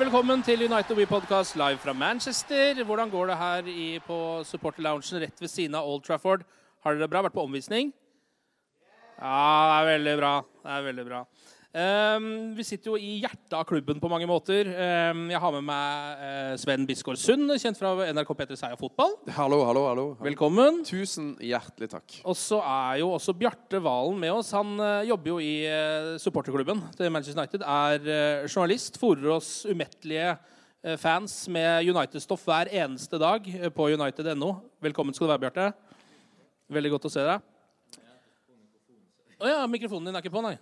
Velkommen til United We Podcast live fra Manchester. Hvordan går det her i, på supporterloungen rett ved siden av Old Trafford? Har dere bra? Vært på omvisning? Ja, det er veldig bra. Det er veldig bra. Ehm, vi sitter jo i hjertet av klubben på mange måter. Um, jeg har med meg uh, Sven Bisgaard Sund, kjent fra NRK P3 Seia Fotball. Hallo, hallo, hallo. Velkommen. Tusen hjertelig takk. Og så er jo også Bjarte Valen med oss. Han uh, jobber jo i uh, supporterklubben til Manchester United. Er journalist. Fòrer oss umettelige fans med United-stoff hver eneste dag på united.no. Velkommen skal du være, Bjarte. Veldig godt å se deg. Å ja, mikrofonen din er ikke på, nei.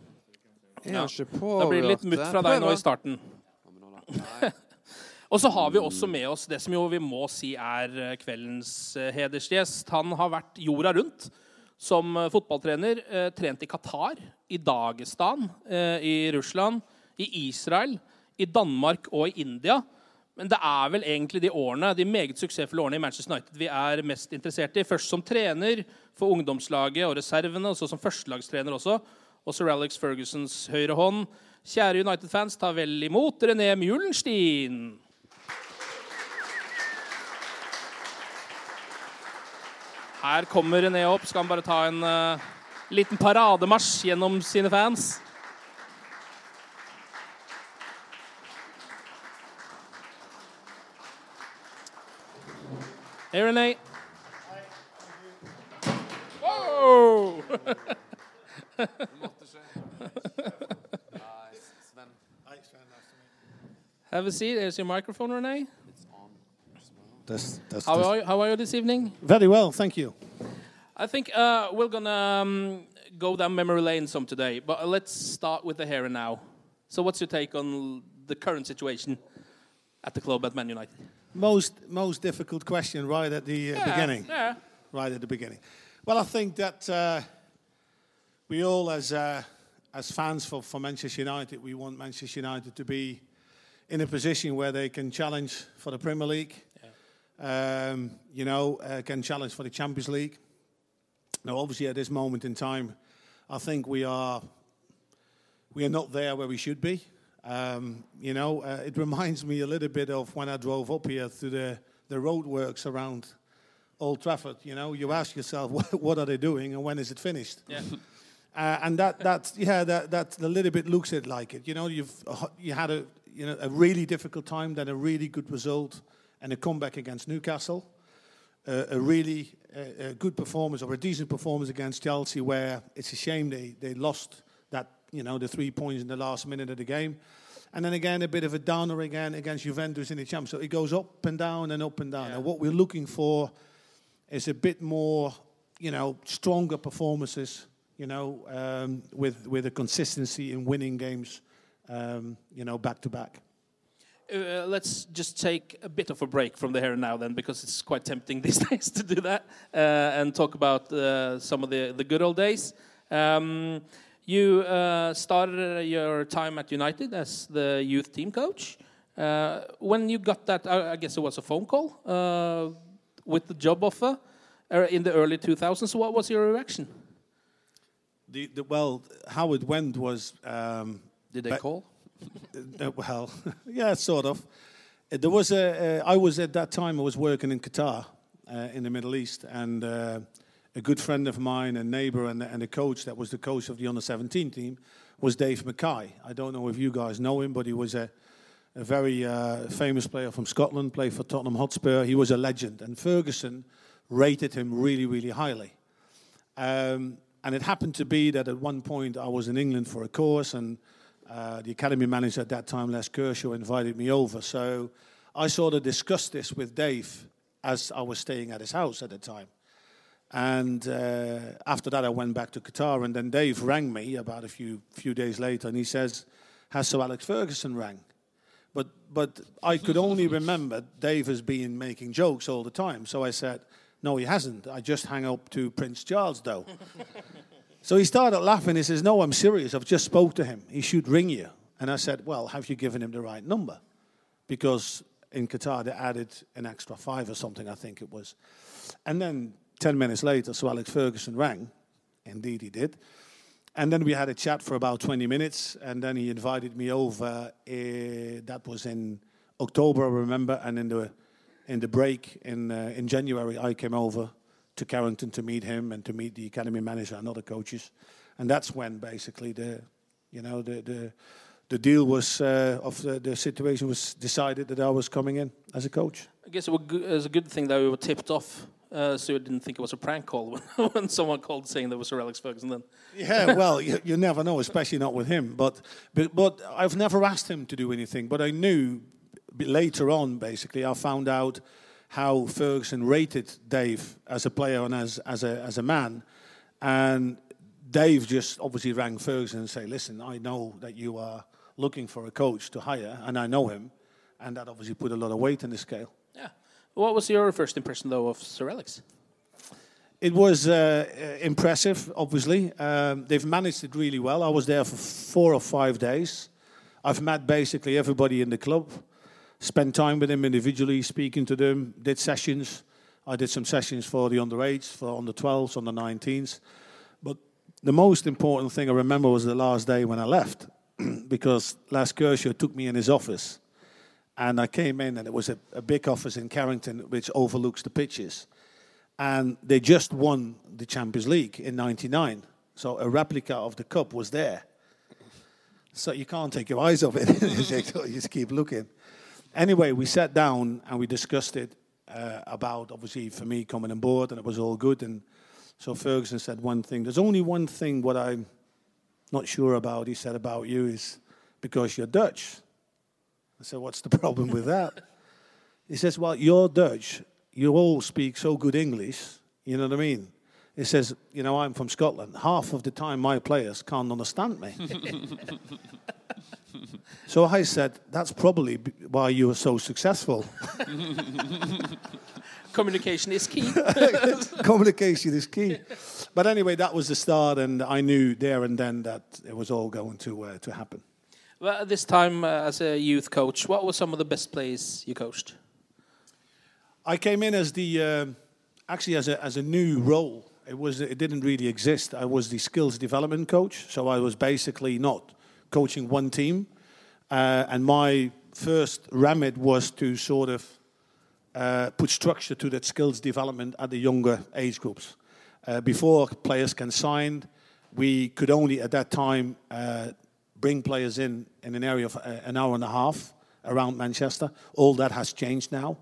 På, Da blir det litt mutt fra deg nå i starten. Og så har vi også med oss det som jo vi må si er eh, kveldens eh, hedersgjest. Han har vært jorda rundt som eh, fotballtrener. Trent i Qatar, i Dagestan, i Russland, i Israel, i Danmark og i India. Men det er vel egentlig de årene, de meget suksessfulle årene i Manchester United vi er mest interessert i. Først som trener for ungdomslaget og reservene, og så som førstelagstrener også. Og sir Alex Fergusons høyre hånd. Kjære United-fans, ta vel imot René Mjulenstein. Her kommer René opp. Skal han bare ta en uh, liten parademarsj gjennom sine fans? Hei, René. Wow! Have a seat. There's your microphone, René. That's, that's, How that's- are you, how are you this evening? Very well, thank you. I think uh, we're gonna um, go down memory lane some today, but uh, let's start with the here and now. So, what's your take on the current situation at the club at Man United? Most most difficult question right at the uh, beginning. Yeah. Right at the beginning. Well, I think that uh, we all, as uh, as fans for, for Manchester United, we want Manchester United to be in a position where they can challenge for the Premier League. Um, you know, uh, can challenge for the Champions League. Now, obviously, at this moment in time, I think we are we are not there where we should be. Um, you know, uh, it reminds me a little bit of when I drove up here to the, the roadworks around Old Trafford. You know, you ask yourself, what, what are they doing and when is it finished? Yeah. Uh, and that, that, yeah, that, that a little bit looks it like it. You know, you've you had a you know a really difficult time, then a really good result, and a comeback against Newcastle. Uh, a really uh, a good performance or a decent performance against Chelsea, where it's a shame they, they lost that you know the three points in the last minute of the game, and then again a bit of a downer again against Juventus in the Champions. So it goes up and down and up and down. And what we're looking for is a bit more, you know, stronger performances. You know, um, with with a consistency in winning games, um, you know, back to back. Uh, let's just take a bit of a break from the here and now, then, because it's quite tempting these days to do that, uh, and talk about uh, some of the, the good old days. Um, You uh, started your time at United as the youth team coach. Uh, when you got that, I, I guess it was a phone call uh, with the job offer in the early 2000s. What was your reaction? The, the, well, how it went was. Um, Did they call? Uh, well, yeah, sort of. Uh, There was a. Uh, I was at that time. I was working in Qatar, uh, in the Middle East, and uh, a good friend of mine, a neighbor, and, and a coach that was the coach of the under 17 team was Dave Mackay. I don't know if you guys know him, but he was a, a very uh, famous player from Scotland. Played for Tottenham Hotspur. He was a legend, and Ferguson rated him really, really highly. Um, and it happened to be that at one point I was in England for a course, and uh, the academy manager at that time, Les Kershaw, invited me over. So I sort of discussed this with Dave as I was staying at his house at the time. And uh, after that, I went back to Qatar, and then Dave rang me about a few few days later, and he says, "Has Sir Alex Ferguson rang?" But but I could only remember Dave has been making jokes all the time, so I said, "No, he hasn't. I just hang up to Prince Charles, though." so he started laughing. He says, "No, I'm serious. I've just spoke to him. He should ring you." And I said, "Well, have you given him the right number?" Because in Qatar they added an extra five or something, I think it was. And then 10 minutes later, Sir Alex Ferguson rang. Indeed, he did. And then we had a chat for about 20 minutes, and then he invited me over. Uh, that was in October, I remember, and in the in the break in uh, in January, I came over to Carrington to meet him and to meet the academy manager and other coaches, and that's when basically the you know the the the deal was uh, of the, the situation was decided that I was coming in as a coach. I guess it was, good, it was a good thing that we were tipped off, uh, so you didn't think it was a prank call when, when someone called saying there was Sir Alex Ferguson. Then, Yeah, well, you, you never know, especially not with him. But, but but I've never asked him to do anything. But I knew later on, basically, I found out how Ferguson rated Dave as a player and as as a as a man, and Dave just obviously rang Ferguson and say, "Listen, I know that you are looking for a coach to hire, and I know him." And that obviously put a lot of weight in the scale. yeah. What was your first impression though of Sir Alex? It was uh, uh, impressive, obviously. Um, they've managed it really well. I was there for four or five days. I've met basically everybody in the club, spent time with them individually, speaking to them, did sessions. I did some sessions for the underage, for under 12s, under 19s. But the most important thing I remember was the last day when I left, because Les Kershaw took me in his office. And I came in, and it was a, a big office in Carrington, which overlooks the pitches and they just won the Champions League in '99. So a replica of the cup was there. So you can't take your eyes off it. you just keep looking. Anyway, we sat down and we discussed it uh, about obviously for me coming on board, and it was all good. And so Ferguson said one thing. There's only one thing what I'm not sure about. He said about you is because you're Dutch. I said, what's the problem with that? He says, well, you're Dutch. You all speak so good English. You know what I mean? He says, you know, I'm from Scotland. Half of the time, my players can't understand me. so I said, that's probably why you are so successful. Communication is key. Communication is key. But anyway, that was the start, and I knew there and then that it was all going to uh, to happen. well, at this time, uh, as a youth coach, what were some of the best players you coached? I came in as the um actually as a as a new role. It was it didn't really exist. I was the skills development coach, so I was basically not coaching one team. Uh, and my first remit was to sort of uh, put structure to that skills development at the younger age groups. Uh, before players can sign, we could only at that time uh, bring players in in an area of uh, an hour and a half around Manchester. All that has changed now.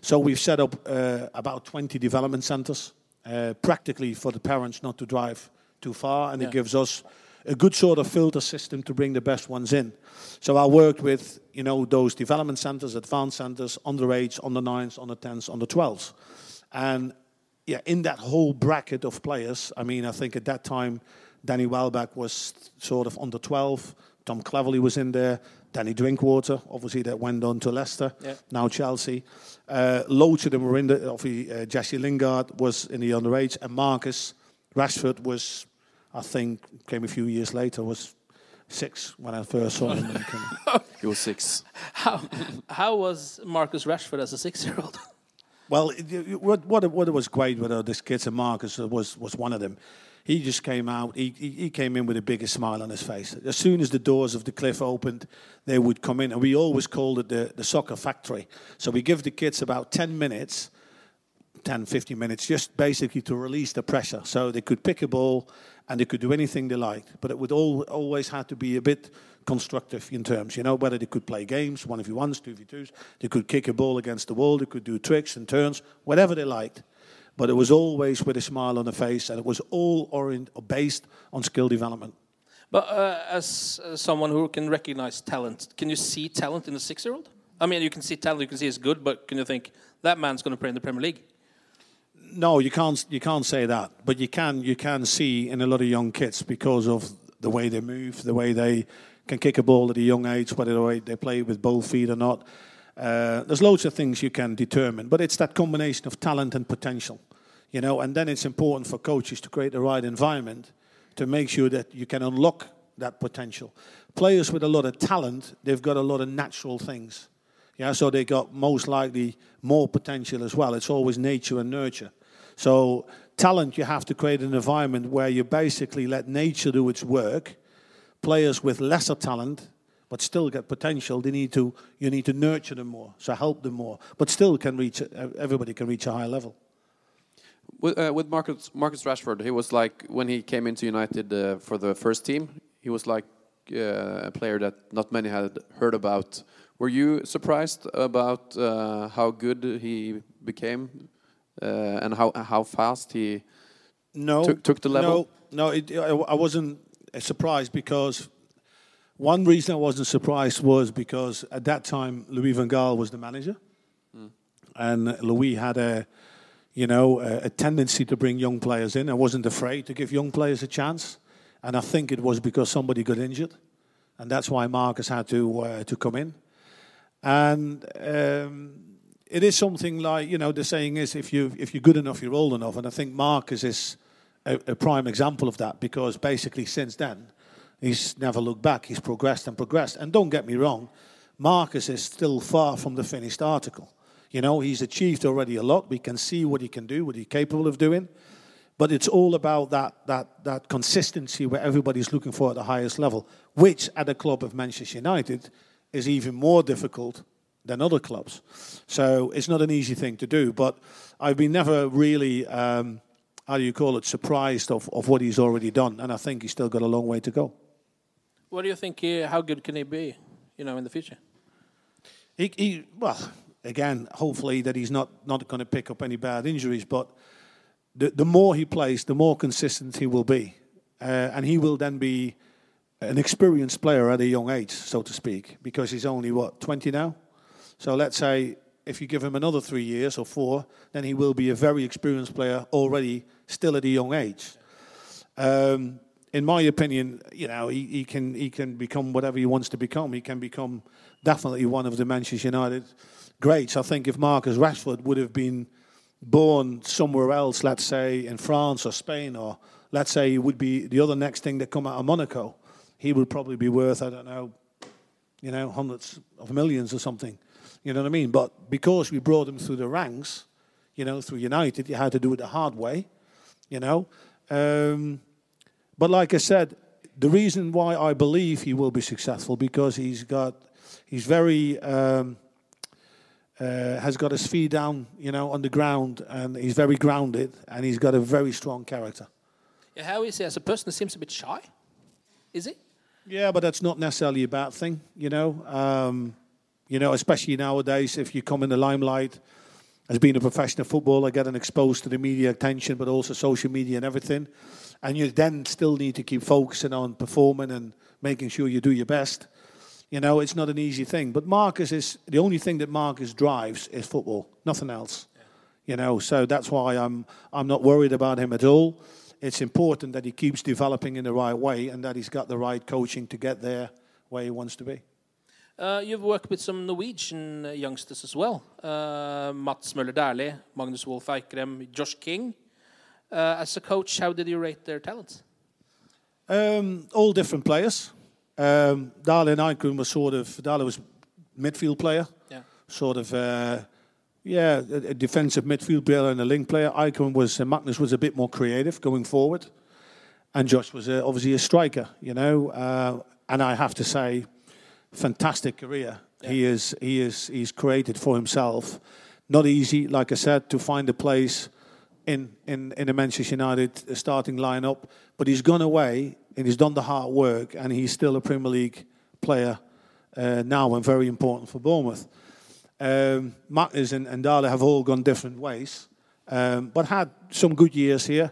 So we've set up uh, about 20 development centres, uh, practically for the parents not to drive too far, and Yeah. it gives us a good sort of filter system to bring the best ones in. So I worked with you know those development centres, advanced centres, underage, under nines, under tens, under twelves, and yeah, in that whole bracket of players, I mean, I think at that time, Danny Welbeck was sort of under 12. Tom Cleverley was in there. Danny Drinkwater, obviously, that went on to Leicester, Yeah. now Chelsea. Uh, loads of them were in the. Obviously, uh, Jesse Lingard was in the underage, and Marcus Rashford was I think came a few years later. Was six when I first saw him. and came- He was six. How, how was Marcus Rashford as a six-year-old? Well, it- it- what what what was great with uh, this kids and Marcus was was one of them. He just came out. He, he he came in with the biggest smile on his face. As soon as the doors of the cliff opened, they would come in, and we always called it the the soccer factory. So we give the kids about ten minutes. 10, 15 minutes, just basically to release the pressure. So they could pick a ball and they could do anything they liked. But it would all, always have to be a bit constructive in terms, you know, whether they could play games, one v ones, two v twos, they could kick a ball against the wall, they could do tricks and turns, whatever they liked. But it was always with a smile on the face and it was all orient, based on skill development. But uh, as uh, someone who can recognize talent, can you see talent in a six-year-old? I mean, you can see talent, you can see it's good, but can you think that man's going to play in the Premier League? No, you can't. You can't say that. But you can. You can see in a lot of young kids because of the way they move, the way they can kick a ball at a young age, whether they play with both feet or not. Uh, there's loads of things you can determine, but it's that combination of talent and potential, you know. And then it's important for coaches to create the right environment to make sure that you can unlock that potential. Players with a lot of talent, they've got a lot of natural things. Yeah, so they got most likely more potential as well. It's always nature and nurture. So talent, you have to create an environment where you basically let nature do its work. Players with lesser talent, but still get potential, they need to you need to nurture them more, so help them more, but still can reach everybody can reach a higher level. With, uh, with Marcus, Marcus Rashford, he was like when he came into United uh, for the first team, he was like uh, a player that not many had heard about. Were you surprised about uh, how good he became uh, and how how fast he no took, took the level? No, no, it, I, I wasn't surprised because one reason I wasn't surprised was because at that time Louis van Gaal was the manager, and Louis had a you know a, a tendency to bring young players in. I wasn't afraid to give young players a chance, and I think it was because somebody got injured, and that's why Marcus had to uh, to come in, and. Um, it is something like you know the saying is if you if you're good enough you're old enough. And I think Marcus is a, a, prime example of that because basically since then he's never looked back. He's progressed and progressed. And don't get me wrong Marcus is still far from the finished article. You know he's achieved already a lot. We can see what he can do what he's capable of doing. But it's all about that that that consistency where everybody's looking for at the highest level which at a club of Manchester United is even more difficult than other clubs. So it's not an easy thing to do. But I've been never really, um, how do you call it, surprised of, of what he's already done. And I think he's still got a long way to go. What do you think? Uh, how good can he be, you know, in the future? He, he well, again, hopefully that he's not, not going to pick up any bad injuries. But the, the more he plays, the more consistent he will be. Uh, and he will then be an experienced player at a young age, so to speak, because he's only, what, 20 now? So let's say if you give him another three years or four, then he will be a very experienced player already, still at a young age. Um, in my opinion, you know, he, he can he can become whatever he wants to become. He can become definitely one of the Manchester United greats. I think if Marcus Rashford would have been born somewhere else, let's say in France or Spain, or let's say he would be the other next thing that come out of Monaco, he would probably be worth I don't know, you know, hundreds of millions or something. You know what I mean? But because we brought him through the ranks, you know, through United, you had to do it the hard way, you know. Um, but like I said, the reason why I believe he will be successful because he's got, he's very, um, uh, has got his feet down, you know, on the ground, and he's very grounded, and he's got a very strong character. Yeah, how is he as a person? He seems a bit shy. Is he? Yeah, but that's not necessarily a bad thing, you know. Um, you know, especially nowadays, if you come in the limelight as being a professional footballer, getting exposed to the media attention, but also social media and everything, and you then still need to keep focusing on performing and making sure you do your best. You know, it's not an easy thing. But Marcus is the only thing that Marcus drives is football, nothing else. You know, so that's why I'm I'm not worried about him at all. It's important that he keeps developing in the right way and that he's got the right coaching to get there where he wants to be. Uh, you've worked with some Norwegian uh, youngsters as well. Uh, Mats Møller Dæhlie, Magnus Wolff Eikrem, Josh King. Uh, as a coach, how did you rate their talents? Um, all different players. Um, Dale Nykun was sort of Dale was midfield player, Yeah. sort of uh, yeah, a, a defensive midfield player and a link player. Eikrem was uh, Magnus was a bit more creative going forward, and Josh was uh, obviously a striker. You know, uh, and I have to say, fantastic career. He is he is he's created for himself. Not easy, like I said, to find a place in in in the Manchester United starting lineup, but he's gone away and he's done the hard work, and he's still a Premier League player uh, now and very important for Bournemouth. Um, and, and Dale have all gone different ways, um, but had some good years here.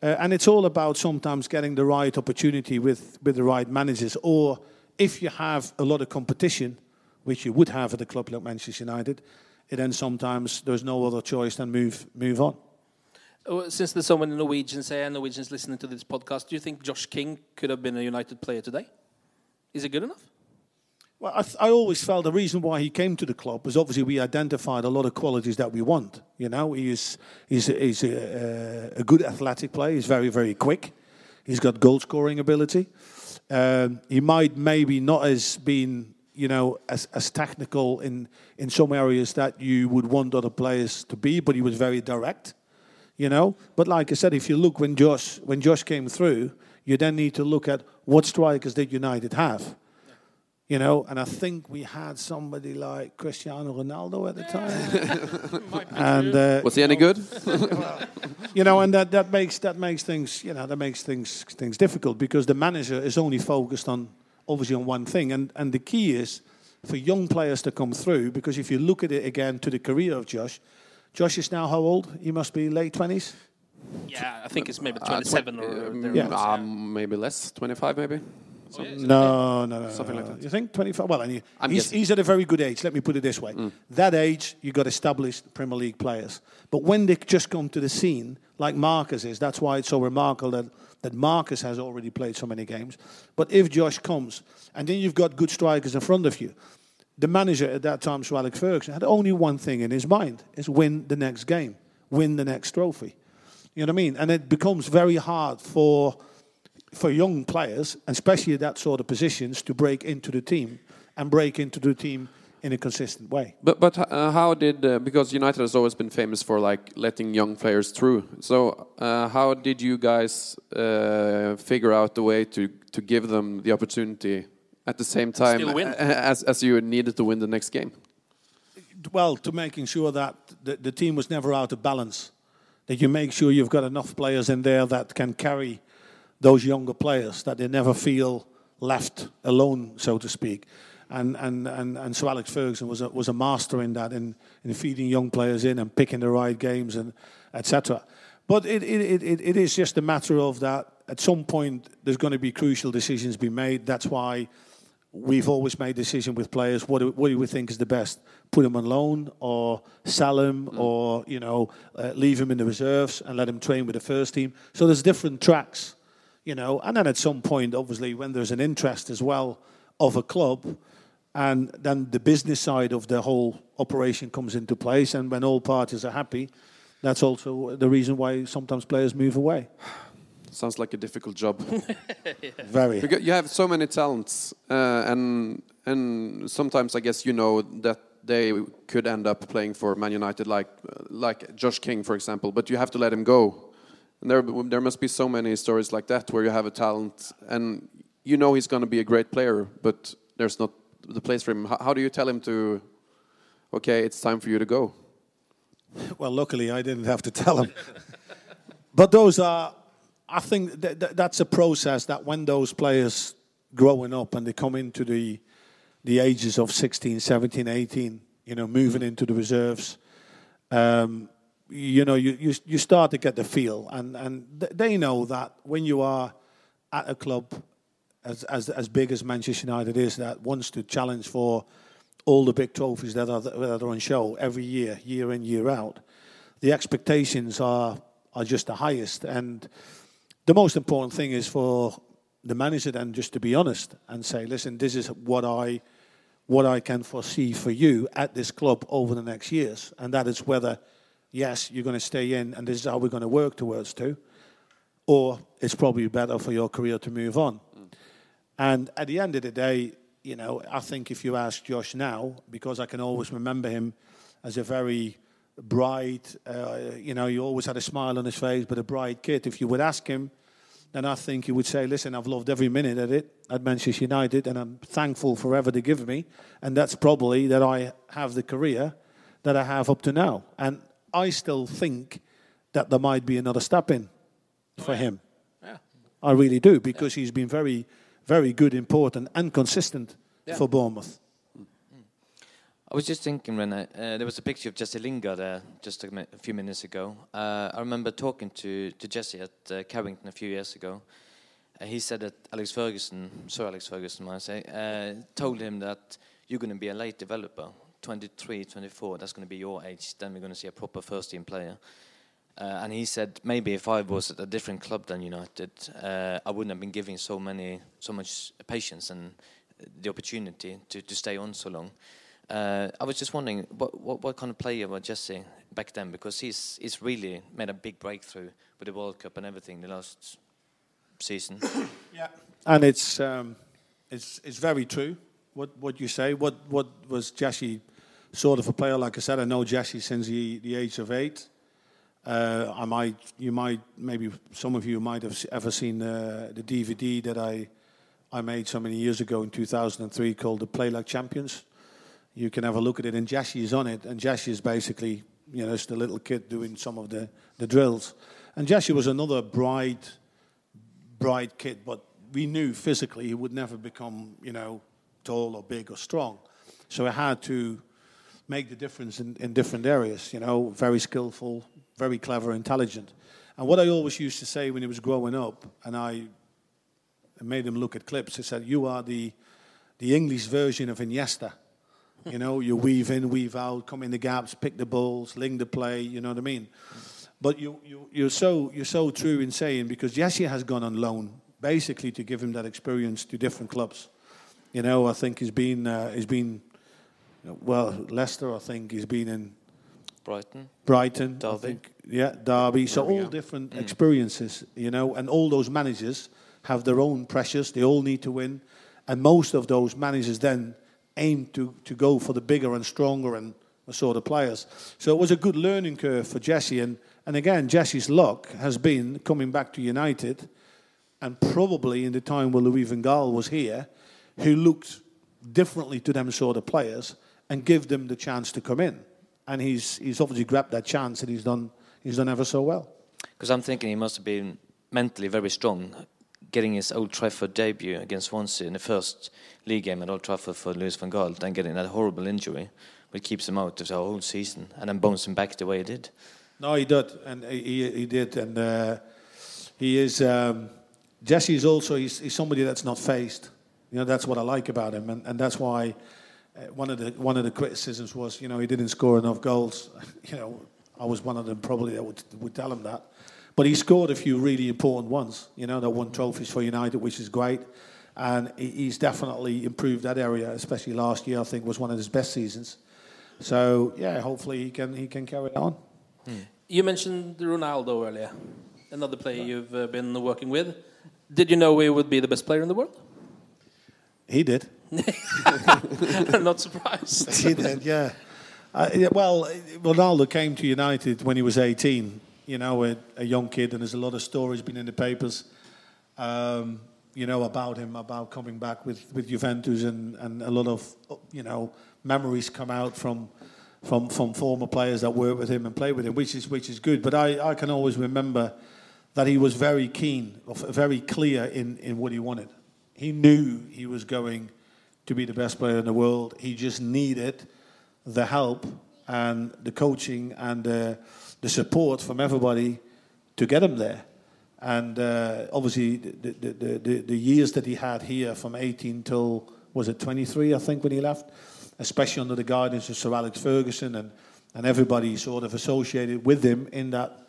Uh, and it's all about sometimes getting the right opportunity with, with the right managers, or if you have a lot of competition, which you would have at a club like Manchester United, then sometimes there's no other choice than move move on. Oh, Since there's so many Norwegians here and Norwegians listening to this podcast, do you think Josh King could have been a United player today? Is it good enough? Well, I, th- I always felt the reason why he came to the club was obviously we identified a lot of qualities that we want. You know, he is he's, he's a, a good athletic player. He's very very quick. He's got goal scoring ability. Um, he might maybe not as been you know as, as technical in in some areas that you would want other players to be, but he was very direct. You know, but like I said, if you look when Josh when Josh came through, you then need to look at what strikers did United have. You know, and I think we had somebody like Cristiano Ronaldo at the time. and uh, Was he any good? you know, and that, that makes that makes things you know that makes things things difficult because the manager is only focused on obviously on one thing, and and the key is for young players to come through because if you look at it again to the career of Josh, Josh is now how old? He must be late twenties. Yeah, I think it's maybe Uh, 27 or um, yeah. um, maybe less, 25 maybe. No, no, no, Something no, like that. You think 25? Well, and he, I'm he's, he's at a very good age. Let me put it this way: mm. that age, you got established Premier League players. But when they just come to the scene, like Marcus is, that's why it's so remarkable that that Marcus has already played so many games. But if Josh comes, and then you've got good strikers in front of you, the manager at that time, Sir Alex Ferguson, had only one thing in his mind: is win the next game, win the next trophy. You know what I mean? And it becomes very hard for for young players, and especially that sort of positions, to break into the team and break into the team in a consistent way. But but uh, how did uh, because United has always been famous for like letting young players through. So uh, how did you guys uh, figure out the way to to give them the opportunity at the same time Still win. a- as as you needed to win the next game? Well, to making sure that the, the team was never out of balance, that you make sure you've got enough players in there that can carry those younger players, that they never feel left alone, so to speak. And and and, and so Alex Ferguson was a, was a master in that, in, in feeding young players in and picking the right games and etc. But it, it, it, it- is just a matter of that. At some point, there's going to be crucial decisions be made. That's why we've always made decision with players. What do, what do we think is the best? Put him on loan, or sell him, or you know, uh, leave him in the reserves and let him train with the first team. So there's different tracks, you know. And then at some point, obviously, when there's an interest as well of a club, and then the business side of the whole operation comes into place, and when all parties are happy, that's also the reason why sometimes players move away. Sounds like a difficult job. Very. Because you have so many talents, uh, and and sometimes I guess you know that they could end up playing for Man United, like like Josh King, for example. But you have to let him go. And there there must be so many stories like that where you have a talent and you know he's going to be a great player, but there's not the place for him. How, how do you tell him to? Okay, it's time for you to go. Well, luckily I didn't have to tell him. but those are, I think that, that that's a process that when those players growing up and they come into the the ages of 16, 17, 18, you know, moving into the reserves, um, you know, you, you you start to get the feel, and and they know that when you are at a club as as as big as Manchester United is, that wants to challenge for all the big trophies that are that are on show every year, year in year out, the expectations are are just the highest, and the most important thing is for the manager then just to be honest and say, listen, this is what I what I can foresee for you at this club over the next years, and that is whether yes you're going to stay in, and this is how we're going to work towards to, or it's probably better for your career to move on. And at the end of the day, you know, I think if you ask Josh now, because I can always remember him as a very bright, uh, you know, he always had a smile on his face, but a bright kid. If you would ask him, then I think he would say, listen, I've loved every minute of it at Manchester United, and I'm thankful forever to give me. And that's probably that I have the career that I have up to now. And I still think that there might be another step in for him. Yeah. I really do, because he's been very, very good, important, and consistent Yeah. for Bournemouth. I was just thinking when uh, there was a picture of Jesse Lingard there just a, a few minutes ago. Uh, I remember talking to, to Jesse at uh, Carrington a few years ago. Uh, he said that Alex Ferguson, Sir Alex Ferguson, might I say, uh, told him that you're going to be a late developer, 23, 24. That's going to be your age. Then we're going to see a proper first team player. Uh, and he said maybe if I was at a different club than United, uh, I wouldn't have been giving so many, so much patience and the opportunity to, to stay on so long. Uh, I was just wondering what, what what kind of player was Jesse back then because he's he's really made a big breakthrough with the World Cup and everything the last season. Yeah. And it's um, it's it's very true what what you say. What what was Jesse sort of a player? Like I said, I know Jesse since the, the age of eight. Uh, I might you might maybe some of you might have ever seen uh, the DVD that I I made so many years ago in 2003 called the Play Like Champions. You can have a look at it, and Jesse is on it, and Jesse is basically you know just a little kid doing some of the the drills. And Jesse was another bright bright kid, but we knew physically he would never become, you know, tall or big or strong. So I had to make the difference in, in different areas, you know, very skillful, very clever, intelligent. And what I always used to say when he was growing up, and I made him look at clips, I said, You are the, the English version of Iniesta. You know, you weave in, weave out, come in the gaps, pick the balls, link the play, you know what I mean? But you, you, you're, so, you're so true in saying, because Jesse has gone on loan, basically to give him that experience to different clubs. You know, I think he's been, uh, he's been well, Leicester, I think he's been in Brighton, Brighton, I Derby. think. yeah, Derby. So all go. different Mm. experiences, you know, and all those managers have their own pressures. They all need to win, and most of those managers then aim to to go for the bigger and stronger and sort of players. So it was a good learning curve for Jesse, and and again, Jesse's luck has been coming back to United, and probably in the time where Louis van Gaal was here, who looked differently to them sort of players and give them the chance to come in. And he's he's obviously grabbed that chance and he's done he's done ever so well. Because I'm thinking he must have been mentally very strong, getting his Old Trafford debut against Swansea in the first league game at Old Trafford for Louis van Gaal, then getting that horrible injury, which keeps him out of the whole season, and then bouncing back the way he did. No, he did, and he he did, and uh, he is. Um, Jesse is also he's, he's somebody that's not phased. You know that's what I like about him, and, and that's why uh, one of the one of the criticisms was you know he didn't score enough goals. You know I was one of them probably that would would tell him that, but he scored a few really important ones. You know that won trophies for United, which is great, and he, he's definitely improved that area. Especially last year, I think was one of his best seasons. So yeah, hopefully he can he can carry it on. You mentioned Ronaldo earlier, another player you've uh, been working with. Did you know he would be the best player in the world? He did. I'm not surprised. he did, yeah. Uh, yeah, well, Ronaldo came to United when he was 18. You know, a, a young kid, and there's a lot of stories been in the papers. Um, you know about him, about coming back with, with Juventus, and, and a lot of you know memories come out from from from former players that worked with him and played with him, which is which is good. But I, I can always remember that he was very keen, very clear in, in what he wanted. He knew he was going to be the best player in the world. He just needed the help and the coaching and uh, the support from everybody to get him there. And uh, obviously, the, the, the, the, the years that he had here from 18 till, was it 23, I think, when he left, especially under the guidance of Sir Alex Ferguson and, and everybody sort of associated with him in that,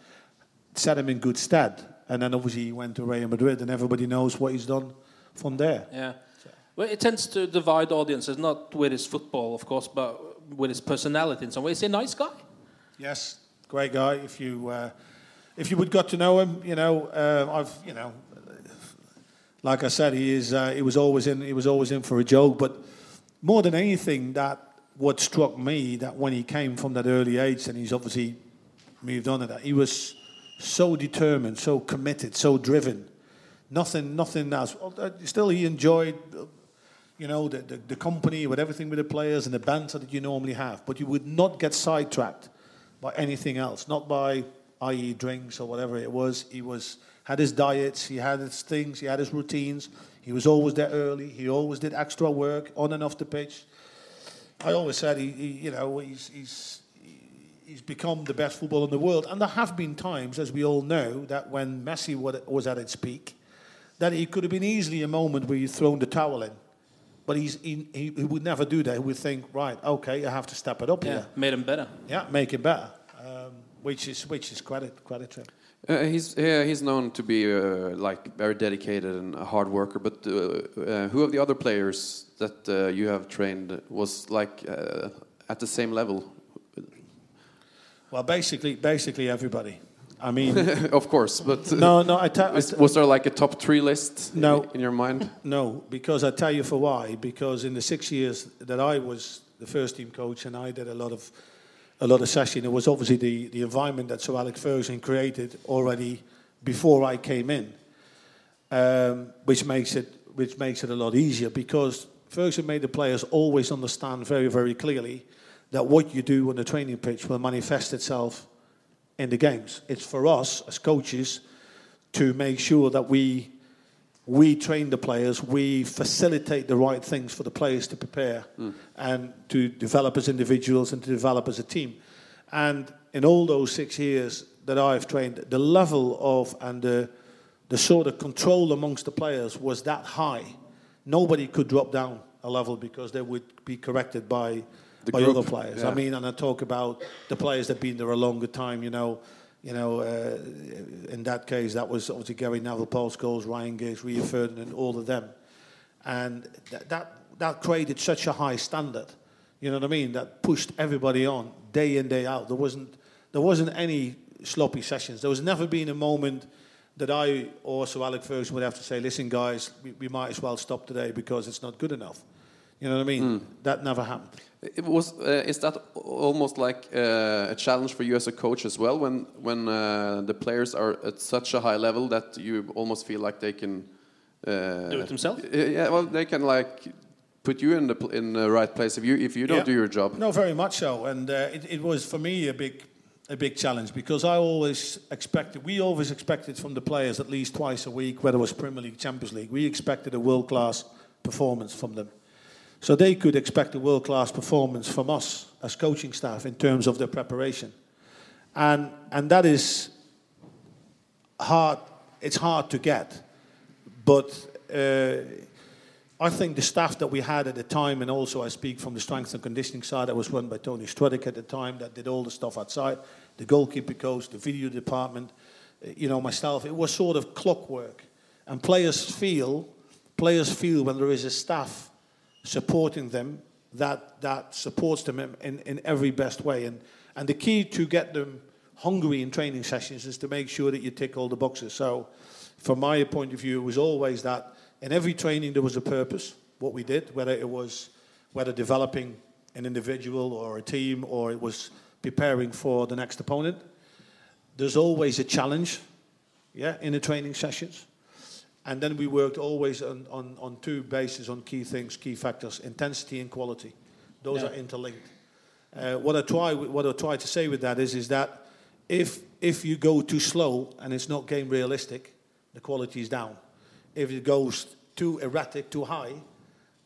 set him in good stead. And then obviously he went to Real Madrid, and everybody knows what he's done from there. Yeah. Well, it tends to divide audiences, not with his football, of course, but with his personality in some way. He's a nice guy? Yes, great guy. If you uh, if you would got to know him, you know, uh, I've, you know, like I said, he is. Uh, he was always in. He was always in for a joke. But more than anything, that what struck me that when he came from that early age, and he's obviously moved on to that, he was so determined, so committed, so driven. Nothing, nothing else. Uh, still, he enjoyed, you know, the, the, the company with everything with the players and the banter that you normally have. But you would not get sidetracked by anything else, not by i.e., drinks or whatever it was. He was had his diets, he had his things, he had his routines. He was always there early. He always did extra work on and off the pitch. I always said he, he you know, he's, he's he's become the best footballer in the world. And there have been times, as we all know, that when Messi was at its peak, that it could have been easily a moment where you'd thrown the towel in. But he's, he, he, would never do that. He would think, right, okay, I have to step it up yeah, here. made him better. Yeah, make it better, um, which is which is credit credit to him. Uh, he's yeah, he's known to be uh, like very dedicated and a hard worker. But uh, uh who of the other players that uh, you have trained was like uh, at the same level? Well, basically, basically everybody. I mean, of course, but no, no. I tell. was there like a top three list? No, in, in your mind? No, because I tell you for why. Because in the six years that I was the first team coach, and I did a lot of a lot of session. It was obviously the, the environment that Sir Alex Ferguson created already before I came in, um, which makes it which makes it a lot easier because Ferguson made the players always understand very very clearly that what you do on the training pitch will manifest itself in the games. It's for us as coaches to make sure that we we train the players, we facilitate the right things for the players to prepare mm. and to develop as individuals and to develop as a team. And in all those six years that I've trained, the level of and the, the sort of control amongst the players was that high. Nobody could drop down a level because they would be corrected by, by other players. Yeah. I mean, and I talk about the players that have been there a longer time, you know you know, uh, in that case, that was obviously Gary Neville, Paul Scholes, Ryan Giggs, Rio Ferdinand, all of them. And that, that, that created such a high standard, you know what I mean, that pushed everybody on day in, day out. There wasn't, there wasn't any sloppy sessions. There was never been a moment that I or Sir Alex Ferguson would have to say, listen, guys, we, we might as well stop today because it's not good enough. You know what I mean? Mm. That never happened. It was uh, is that almost like uh, a challenge for you as a coach as well when when uh, the players are at such a high level that you almost feel like they can uh, do it themselves? Yeah, well, they can like put you in the in the right place if you if you don't yeah. do your job. No, very much so, and uh, it, it was for me a big a big challenge because I always expected, we always expected from the players at least twice a week, whether it was Premier League, Champions League, we expected a world class performance from them. So they could expect a world class performance from us as coaching staff in terms of their preparation. And, and that is hard, it's hard to get. But uh, I think the staff that we had at the time, and also I speak from the strength and conditioning side, that was run by Tony Strudwick at the time, that did all the stuff outside, the goalkeeper coach, the video department, uh, you know, myself. It was sort of clockwork. And players feel, players feel when there is a staff supporting them that, that supports them in, in every best way. And, and the key to get them hungry in training sessions is to make sure that you tick all the boxes. So, from my point of view, it was always that in every training there was a purpose, what we did, whether it was whether developing an individual or a team or it was preparing for the next opponent. There's always a challenge, yeah, in the training sessions. And then we worked always on, on, on two bases, on key things, key factors, intensity and quality. Those yeah. are interlinked. Uh, what I try, what I try to say with that is, is that if if you go too slow and it's not game realistic, the quality is down. If it goes too erratic, too high,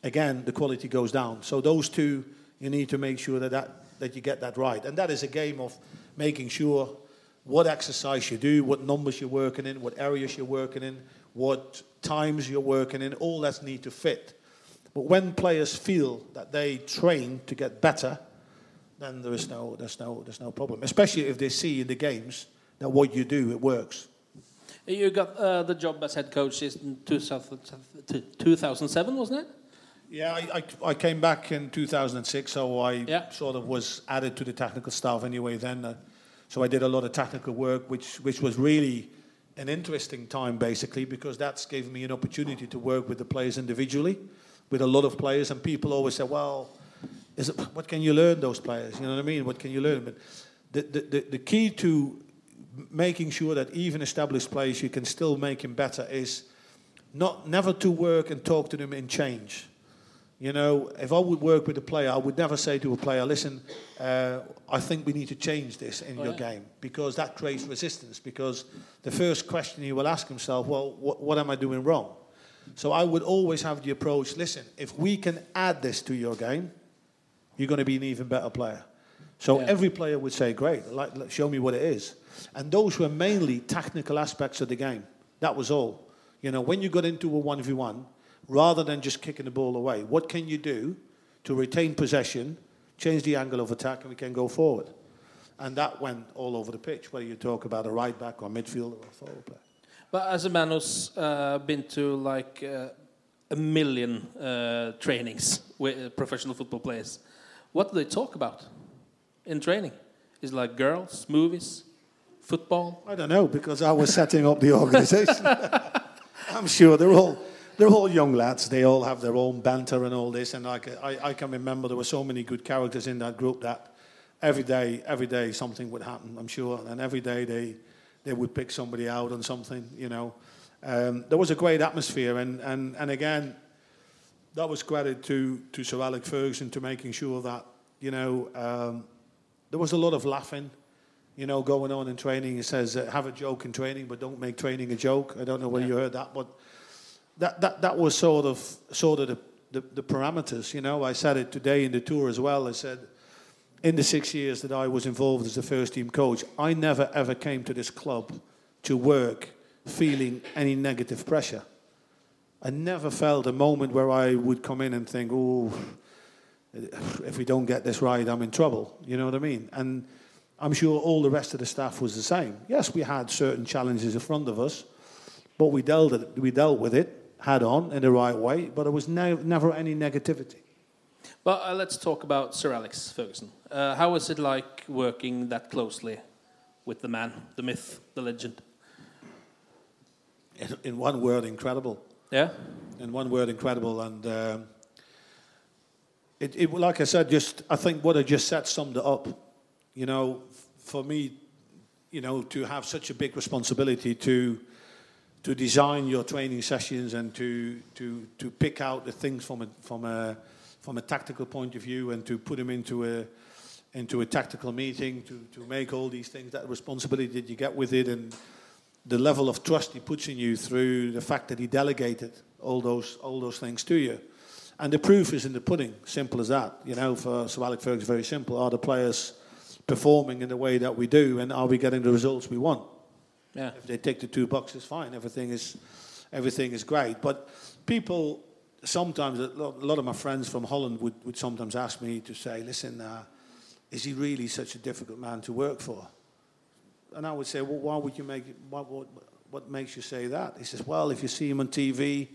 again the quality goes down. So those two, you need to make sure that that, that you get that right. And that is a game of making sure what exercise you do, what numbers you're working in, what areas you're working in, what times you're working in, all that's need to fit. But when players feel that they train to get better, then there is no, there's, no, there's no problem. Especially if they see in the games that what you do, it works. You got uh, the job as head coach in 2007, wasn't it? Yeah, I, I, I, came back in 2006, so I yeah. sort of was added to the technical staff anyway then. Uh, So I did a lot of technical work, which, which was really an interesting time, basically, because that's given me an opportunity to work with the players individually, with a lot of players. And people always say, well, it, what can you learn those players? You know what I mean? What can you learn? But the, the, the, the key to making sure that even established players, you can still make him better is not never to work and talk to them in change. You know, if I would work with a player, I would never say to a player, listen, uh, I think we need to change this in Oh, your yeah. game because that creates resistance. Because the first question he will ask himself, well, what, what am I doing wrong? So I would always have the approach listen, if we can add this to your game, you're going to be an even better player. So Yeah. every player would say, great, like, show me what it is. And those were mainly technical aspects of the game. That was all. You know, when you got into a 1v1, rather than just kicking the ball away, what can you do to retain possession, change the angle of attack, and we can go forward? And that went all over the pitch, whether you talk about a right back or midfielder or forward player. But as a man who's uh, been to like uh, a million uh, trainings with uh, professional football players, what do they talk about in training? Is it like girls, movies, football? I don't know because I was setting up the organisation. I'm sure they're all they're all young lads. They all have their own banter and all this. And like I, I can remember there were so many good characters in that group that every day, every day something would happen. I'm sure, and every day they they would pick somebody out on something. You know, um, there was a great atmosphere, and and and again, that was credit to to Sir Alex Ferguson to making sure that you know um, there was a lot of laughing you know, going on in training. He says, uh, have a joke in training, but don't make training a joke. I don't know whether you heard that, but that, that, that was sort of, sort of the, the, the parameters. You know, I said it today in the tour as well. I said, in the six years that I was involved as the first team coach, I never ever came to this club to work feeling any negative pressure. I never felt a moment where I would come in and think, oh, if we don't get this right, I'm in trouble. You know what I mean? And I'm sure all the rest of the staff was the same. Yes, we had certain challenges in front of us, but we dealt, it, we dealt with it head on in the right way, but there was no, never any negativity. Well, uh, let's talk about Sir Alex Ferguson. Uh, how was it like working that closely with the man, the myth, the legend? In, in one word, incredible. Yeah? In one word, incredible. And um, it, it, like I said, just I think what I just said summed it up. You know, f- for me, you know, to have such a big responsibility to to design your training sessions and to to to pick out the things from a from a from a tactical point of view and to put them into a into a tactical meeting to to make all these things that responsibility that you get with it and the level of trust he puts in you through the fact that he delegated all those all those things to you. And the proof is in the pudding, simple as that. You know, for Sir Alex Ferguson, very simple. Are the players performing in the way that we do, and are we getting the results we want? Yeah. If they tick the two boxes, fine. Everything is, everything is great. But people sometimes, a lot of my friends from Holland would, would sometimes ask me to say, "Listen, uh, is he really such a difficult man to work for?" And I would say, well, why would you make it, what, what, what makes you say that? He says, well, if you see him on TV,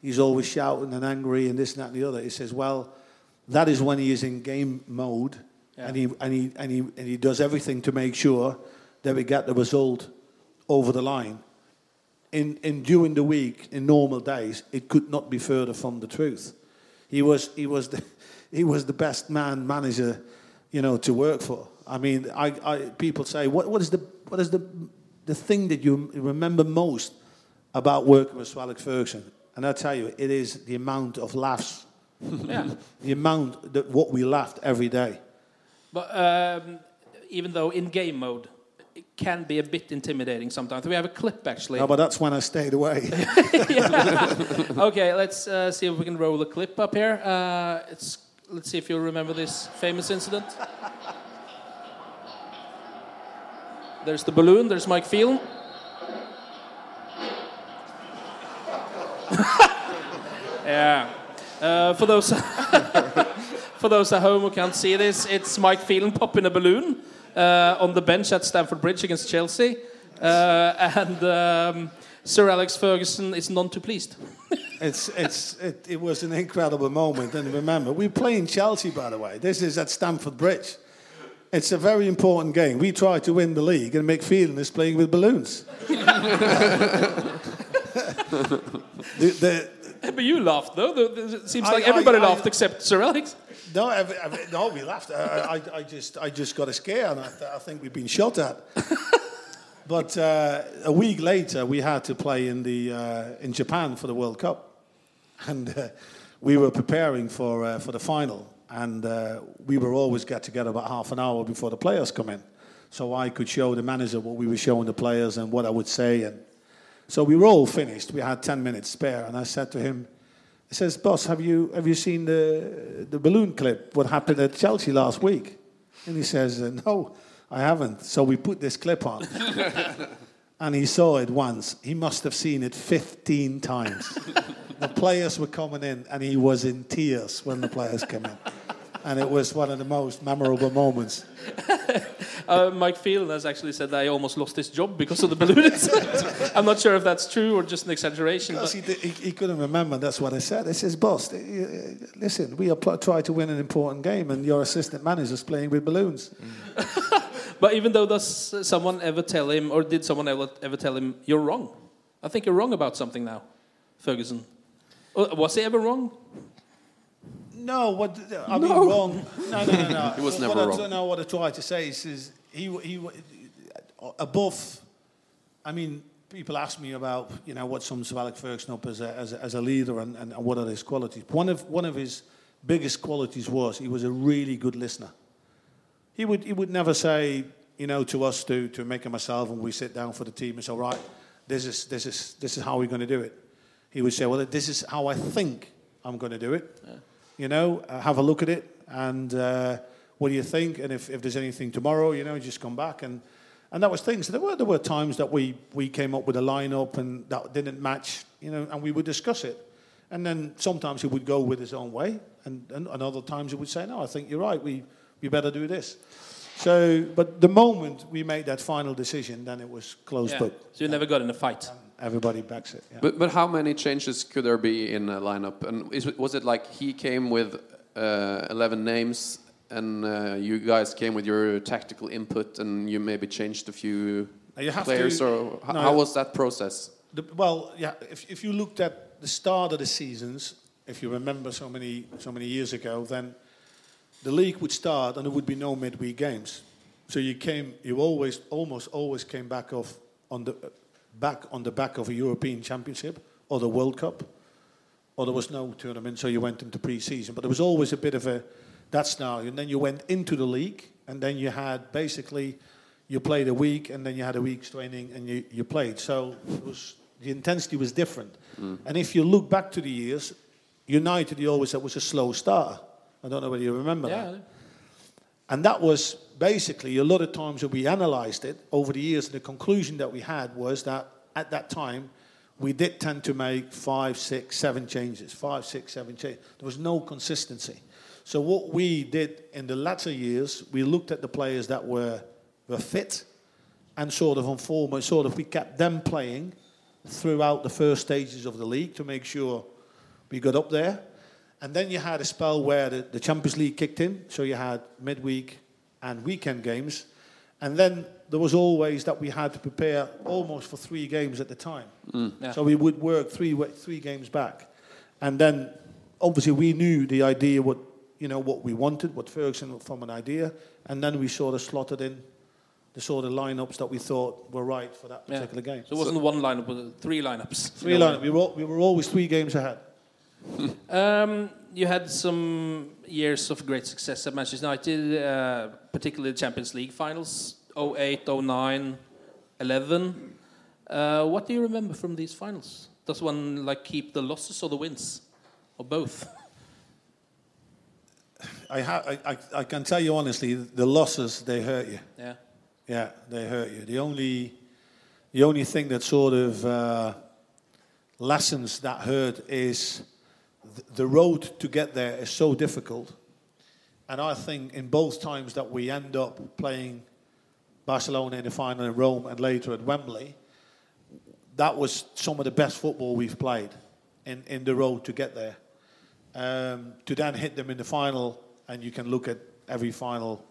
he's always shouting and angry and this and that and the other. He says, well, that is when he is in game mode and, he, and, he, and, he, and he does everything to make sure that we get the result over the line. In, in during the week, in normal days, it could not be further from the truth. He was, he was, the, he was the best man manager, you know, to work for. I mean, I, I, people say, what, what is, the, what is the, the thing that you remember most about working with Sir Ferguson? And I tell you, it is the amount of laughs. Yeah. The amount that what we laughed every day. But um, even though in game mode, can be a bit intimidating sometimes. We have a clip actually. No, but that's when I stayed away. okay, let's uh, see if we can roll the clip up here. Uh, it's, let's see if you'll remember this famous incident. There's the balloon, there's Mike Phelan. yeah. Uh, for those for those at home who can't see this, it's Mike Phelan popping a balloon on the bench at Stamford Bridge against Chelsea, uh, and um, Sir Alex Ferguson is none too pleased. it's it's it, it was an incredible moment. And remember, we play in Chelsea, by the way. This is at Stamford Bridge. It's a very important game. We try to win the league, and Mike Phelan is playing with balloons. the, the, but you laughed though. It seems I- like everybody I- I- laughed except Sir Alex. no, every, every, no, we laughed. I, I, I just, I just got a scare, and I, I think we've been shot at. but uh, a week later, we had to play in the uh, in Japan for the World Cup, and uh, we were preparing for uh, for the final, and uh, we were always get together about half an hour before the players come in, so I could show the manager what we were showing the players and what I would say, and so we were all finished. We had ten minutes spare, and I said to him. He says, "Boss, have you have you seen the the balloon clip? What happened at Chelsea last week?" And he says, uh, "No, I haven't." So we put this clip on, and he saw it once. He must have seen it 15 times. the players were coming in, and he was in tears when the players came in, and it was one of the most memorable moments. Uh, Mike Phelan has actually said that he almost lost his job because of the balloons. I'm not sure if that's true or just an exaggeration. Because But he, did- he, he couldn't remember, that's what I said. I says, boss, uh, listen, we are trying to win an important game, and your assistant manager's playing with balloons. But even though does someone ever tell him, or did someone ever, ever tell him, you're wrong? I think you're wrong about something now, Ferguson. Uh, Was he ever wrong? No, what I mean No. wrong. No, no, no, no. He was what never I, wrong. No, what I try to say is, is he he above. I mean, people ask me about you know what sums Alex Ferguson up as a, as a, as a leader and, and what are his qualities. One of one of his biggest qualities was he was a really good listener. He would he would never say you know to us to to make it myself when we sit down for the team and say all right this is this is this is how we're going to do it. He would say well this is how I think I'm going to do it. You know, uh, have a look at it and uh, what do you think? And if, if there's anything tomorrow, you know, just come back and and that was things. There were there were times that we we came up with a lineup and that didn't match, you know, and we would discuss it. And then sometimes he would go with his own way, and, and, and other times he would say, "No, I think you're right. We we better do this." So, but the moment we made that final decision, then it was closed Yeah. book. So you never got in a fight. Everybody backs it. Yeah. But but how many changes could there be in a lineup? And is, was it like he came with uh, eleven names, and uh, you guys came with your tactical input, and you maybe changed a few players, to- or no. how was that process? The, well, yeah. If, if you looked at the start of the seasons, if you remember so many so many years ago, then the league would start and there would be no midweek games. So you came, you always almost always came back off on the back on the back of a European Championship or the World Cup, or there was no tournament, so you went into pre-season. But there was always a bit of a that scenario, and then you went into the league, and then you had basically you played a week, and then you had a week's training, and you, you played. So it was the intensity was different. Mm. And if you look back to the years, United, you always said was a slow start. I don't know whether you remember Yeah. that. And that was basically a lot of times that we analysed it over the years, and the conclusion that we had was that at that time we did tend to make five, six, seven changes, five, six, seven changes. There was no consistency. So what we did in the latter years, we looked at the players that were were fit and sort of on form, and sort of we kept them playing throughout the first stages of the league to make sure we got up there. And then you had a spell where the, the Champions League kicked in, so you had midweek and weekend games. And then there was always that we had to prepare almost for three games at the time. Mm. Yeah. So we would work three three games back, and then obviously we knew the idea what you know what we wanted, what Ferguson from an idea, and then we sort of slotted in the sort of lineups that we thought were right for that Yeah. particular game. So it wasn't one lineup, but three lineups. three lineup. We were we were always three games ahead. Um, you had some years of great success at Manchester United, uh, particularly the Champions League finals 08, 09, 11. Uh, what do you remember from these finals? Does one like keep the losses or the wins, or both? I, ha- I, I, I can tell you honestly, the losses they hurt you. Yeah. Yeah, they hurt you. The only, the only thing that sort of uh, lessons that hurt is the road to get there is so difficult. And I think in both times that we end up playing Barcelona in the final in Rome and later at Wembley, that was some of the best football we've played in, in the road to get there. Um, to then hit them in the final, and you can look at every final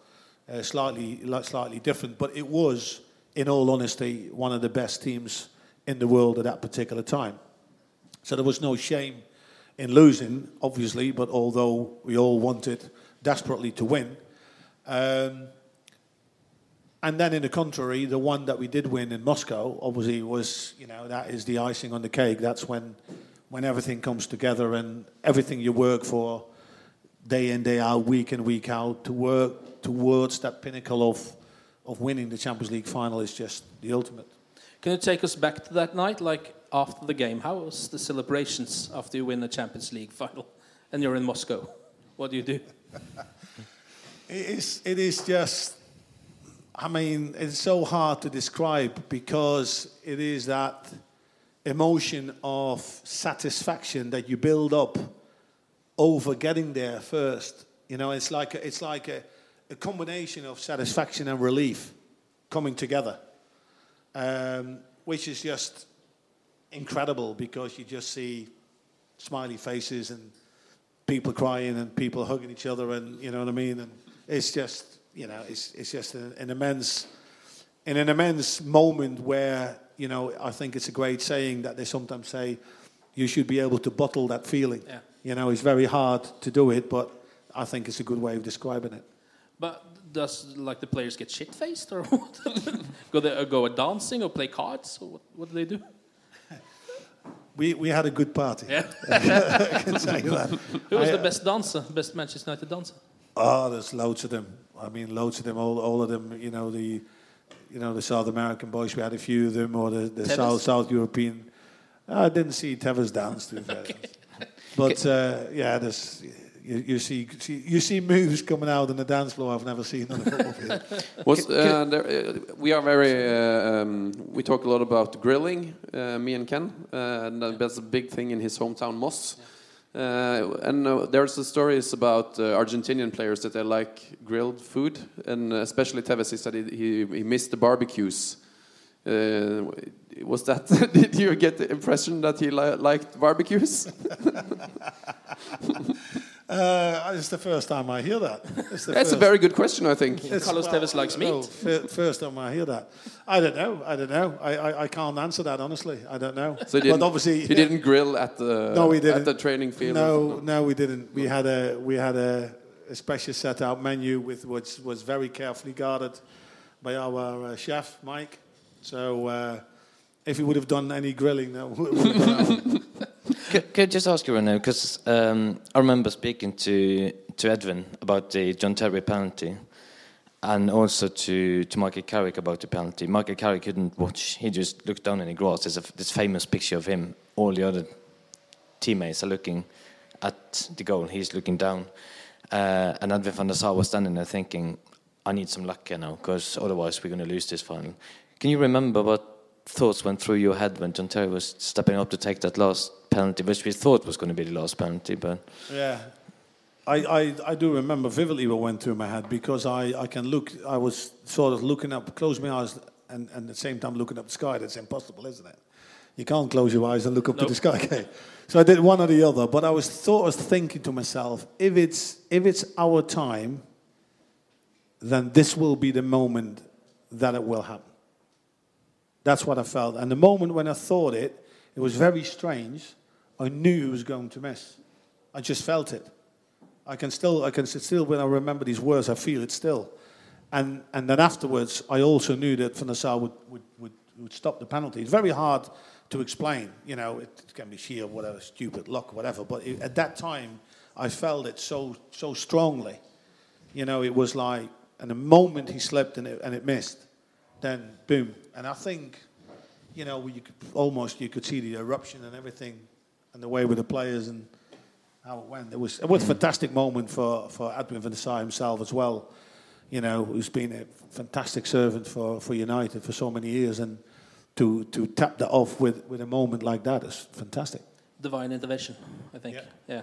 uh, slightly slightly different. But it was, in all honesty, one of the best teams in the world at that particular time. So there was no shame in losing, obviously. But although we all wanted desperately to win. Um, and then, in the contrary, the one that we did win in Moscow, obviously, was you know that is the icing on the cake. That's when, when everything comes together and everything you work for, day in day out, week in week out, to work towards that pinnacle of, of winning the Champions League final is just the ultimate. Can you take us back to that night, like after the game? How was the celebrations after you win the Champions League final, and you're in Moscow? What do you do? it is. It is just I mean, it's so hard to describe because it is that emotion of satisfaction that you build up over getting there first. You know, it's like a, it's like a, a combination of satisfaction and relief coming together, um, which is just incredible because you just see smiley faces and people crying and people hugging each other and you know what I mean. And it's just you know, it's, it's just an, an immense, in an immense moment where, you know, I think it's a great saying that they sometimes say, you should be able to bottle that feeling. Yeah. You know, it's very hard to do it, but I think it's a good way of describing it. But does like the players get shit faced or what? go they, uh, go dancing or play cards? Or what, what do they do? We, we had a good party. Yeah. I can say that. Who was I, the best dancer, best Manchester United dancer? Oh, there's loads of them. I mean, loads of them. All, all of them. You know the, you know the South American boys. We had a few of them, or the, the South South European. I didn't see Tevez dance to be fair, but uh, yeah, there's. You, you see, see, you see moves coming out on the dance floor I've never seen on a football field. Was, uh, there, uh, we are very. Uh, um, we talk a lot about grilling, uh, me and Ken, uh, and that's a big thing in his hometown, Moss. Yeah. Uh, and uh, there's the stories about uh, Argentinian players that they like grilled food, and especially Tevez. He said he, he, missed the barbecues. Uh, was that? did you get the impression that he li liked barbecues? Uh, it's the first time I hear that. That's first. a very good question, I think. Carlos well, Tevez likes meat. No, first time I hear that. I don't know. I don't know. I, I, I can't answer that honestly. I don't know. So but obviously, he didn't grill at the no, we didn't. at the training field. No, no, we didn't. We had a we had a, a special set out menu with which was very carefully guarded by our uh, chef Mike. So uh, if he would have done any grilling, that would have could, could I just ask you, right now? because um, I remember speaking to to Edwin about the John Terry penalty, and also to to Michael Carrick about the penalty. Michael Carrick couldn't watch; he just looked down in the grass. There's a, this famous picture of him. All the other teammates are looking at the goal. He's looking down, uh, and Edwin van der Sar was standing there thinking, "I need some luck here now, because otherwise we're going to lose this final." Can you remember what thoughts went through your head when John Terry was stepping up to take that last penalty, which we thought was going to be the last penalty, but yeah. I, I, I do remember vividly what went through my head because I, I can look, I was sort of looking up, close my eyes, and, and at the same time looking up the sky. That's impossible, isn't it? You can't close your eyes and look up nope. to the sky. Okay. So I did one or the other, but I was thought I was thinking to myself, if it's if it's our time, then this will be the moment that it will happen. That's what I felt. And the moment when I thought it, it was very strange. I knew he was going to miss. I just felt it. I can still, I can still, when I remember these words, I feel it still. And, and then afterwards, I also knew that Van would, would, would, would stop the penalty. It's very hard to explain. You know, it can be sheer, whatever, stupid luck, whatever. But it, at that time, I felt it so, so strongly. You know, it was like, and the moment he slipped and it, and it missed, then boom. And I think, you know, you could almost you could see the eruption and everything, and the way with the players and how it went. It was it was a fantastic moment for for Edwin van der Sar himself as well. You know, who's been a fantastic servant for, for United for so many years, and to to tap that off with, with a moment like that is fantastic. Divine intervention, I think. Yeah. yeah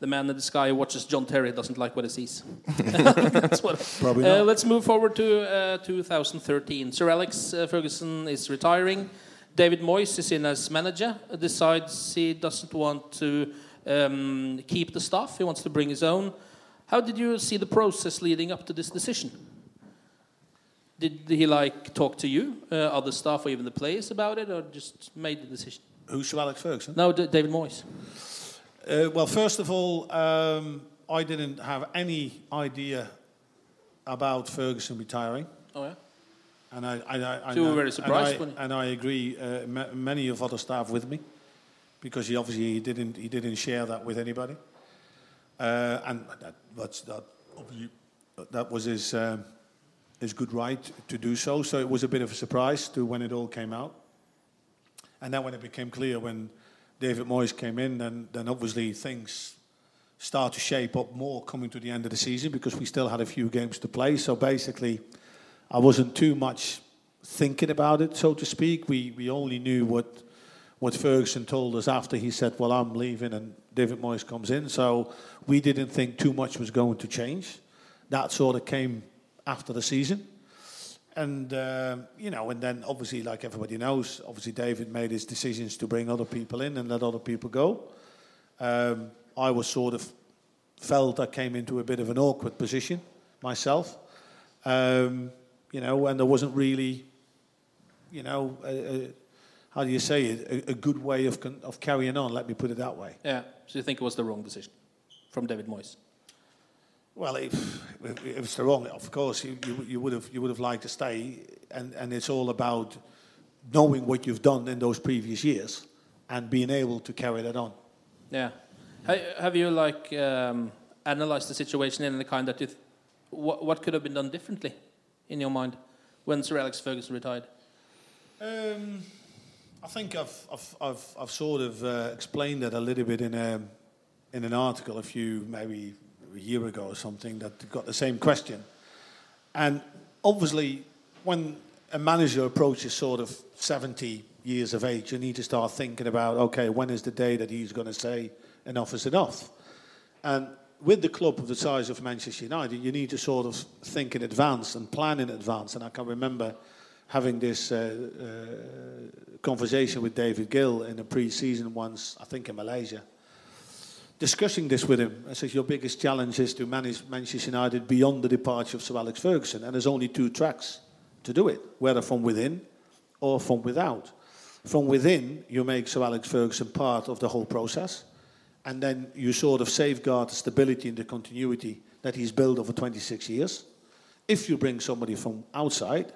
the man in the sky who watches John Terry doesn't like what he sees. That's what. Probably uh, let's move forward to uh, 2013. Sir Alex uh, Ferguson is retiring. David Moyes is in as manager. Decides he doesn't want to um, keep the staff. He wants to bring his own. How did you see the process leading up to this decision? Did he like talk to you, uh, other staff, or even the players about it, or just made the decision? Who's Sir Alex Ferguson? No, D- David Moyes. Uh, well, first of all, um, I didn't have any idea about Ferguson retiring. Oh yeah. And I, I, I, I So you were very surprised And I, and I agree. Uh, ma- many of other staff with me, because he obviously he didn't he didn't share that with anybody. Uh, and that that's that that was his um, his good right to do so. So it was a bit of a surprise to when it all came out. And then when it became clear when David Moyes came in, then then obviously things start to shape up more coming to the end of the season because we still had a few games to play. So basically, I wasn't too much thinking about it, so to speak. We we only knew what what Ferguson told us after he said, "Well, I'm leaving," and David Moyes comes in. So we didn't think too much was going to change. That sort of came after the season. And uh, you know, and then obviously, like everybody knows, obviously David made his decisions to bring other people in and let other people go. Um, I was sort of felt I came into a bit of an awkward position myself. Um, you know, and there wasn't really, you know, a, a, how do you say it, a, a good way of con- of carrying on. Let me put it that way. Yeah. So you think it was the wrong decision from David Moyes? Well, if, if it's the wrong, of course, you, you, you would have you would have liked to stay, and, and it's all about knowing what you've done in those previous years and being able to carry that on. Yeah. Have you like um, analyzed the situation in the kind that you th- what what could have been done differently in your mind when Sir Alex Ferguson retired? Um, I think I've, I've, I've, I've sort of uh, explained that a little bit in, a, in an article a few, maybe a year ago or something, that got the same question. And obviously, when a manager approaches sort of 70 years of age, you need to start thinking about, okay, when is the day that he's going to say enough is enough? And with the club of the size of Manchester United, you need to sort of think in advance and plan in advance. And I can remember having this uh, uh, conversation with David Gill in a pre-season once, I think in Malaysia, discussing this with him. I said, your biggest challenge is to manage Manchester United beyond the departure of Sir Alex Ferguson. And there's only two tracks to do it, whether from within or from without. From within, you make Sir Alex Ferguson part of the whole process. And then you sort of safeguard the stability and the continuity that he's built over 26 years. If you bring somebody from outside,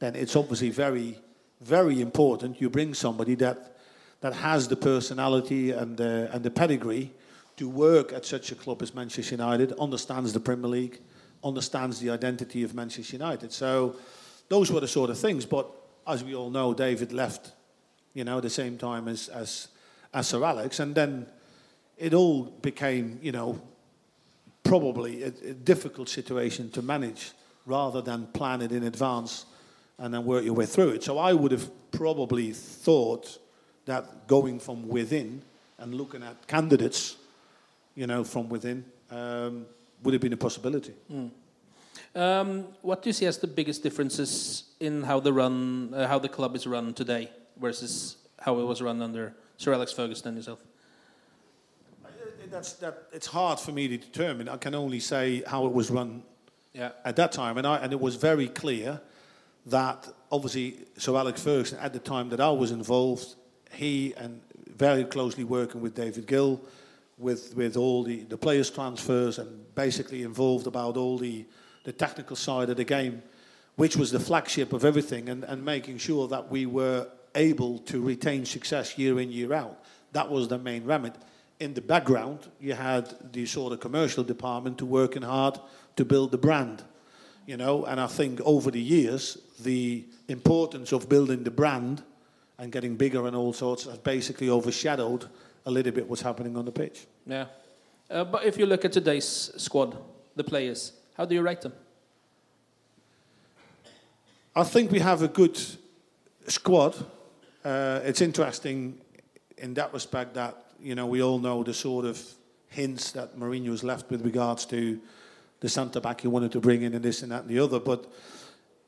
then it's obviously very, very important you bring somebody that, that has the personality and the, and the pedigree to work at such a club as Manchester United, understands the Premier League, understands the identity of Manchester United. So those were the sort of things. But as we all know, David left, you know, at the same time as, as, as Sir Alex. And then it all became, you know, probably a, a difficult situation to manage rather than plan it in advance and then work your way through it. So I would have probably thought that going from within and looking at candidates, you know, from within, um, would have been a possibility. Mm. Um, what do you see as the biggest differences in how the run, uh, how the club is run today versus how it was run under Sir Alex Ferguson and yourself? That's that. It's hard for me to determine. I can only say how it was run Yeah. at that time, and I, and it was very clear that obviously Sir Alex Ferguson at the time that I was involved, he and very closely working with David Gill, with with all the, the players transfers and basically involved about all the the technical side of the game, which was the flagship of everything, and, and making sure that we were able to retain success year in year out. That was the main remit. In the background, you had the sort of commercial department to working hard to build the brand you know and i think over the years the importance of building the brand and getting bigger and all sorts has basically overshadowed a little bit what's happening on the pitch Yeah. Uh, but if you look at today's squad, the players, how do you rate them? i think we have a good squad uh, it's interesting in that respect that you know we all know the sort of hints that Mourinho has left with regards to the centre back he wanted to bring in and this and that and the other. But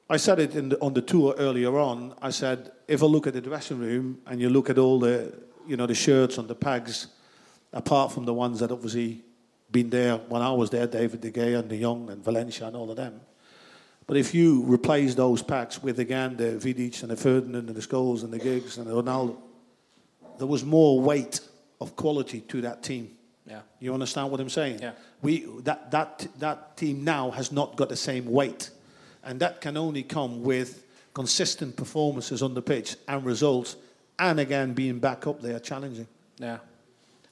I said it in the, on the tour earlier on. I said if I look at the dressing room and you look at all the you know the shirts on the pegs, apart from the ones that obviously been there when I was there, David De Gea and De Jong and Valencia and all of them. But if you replace those packs with again the Vidic and the Ferdinand and the Scholes and the Giggs and the Ronaldo, there was more weight of quality to that team. Yeah. You understand what I'm saying? Yeah. We that that that team now has not got the same weight, and that can only come with consistent performances on the pitch and results, and again being back up there challenging. Yeah.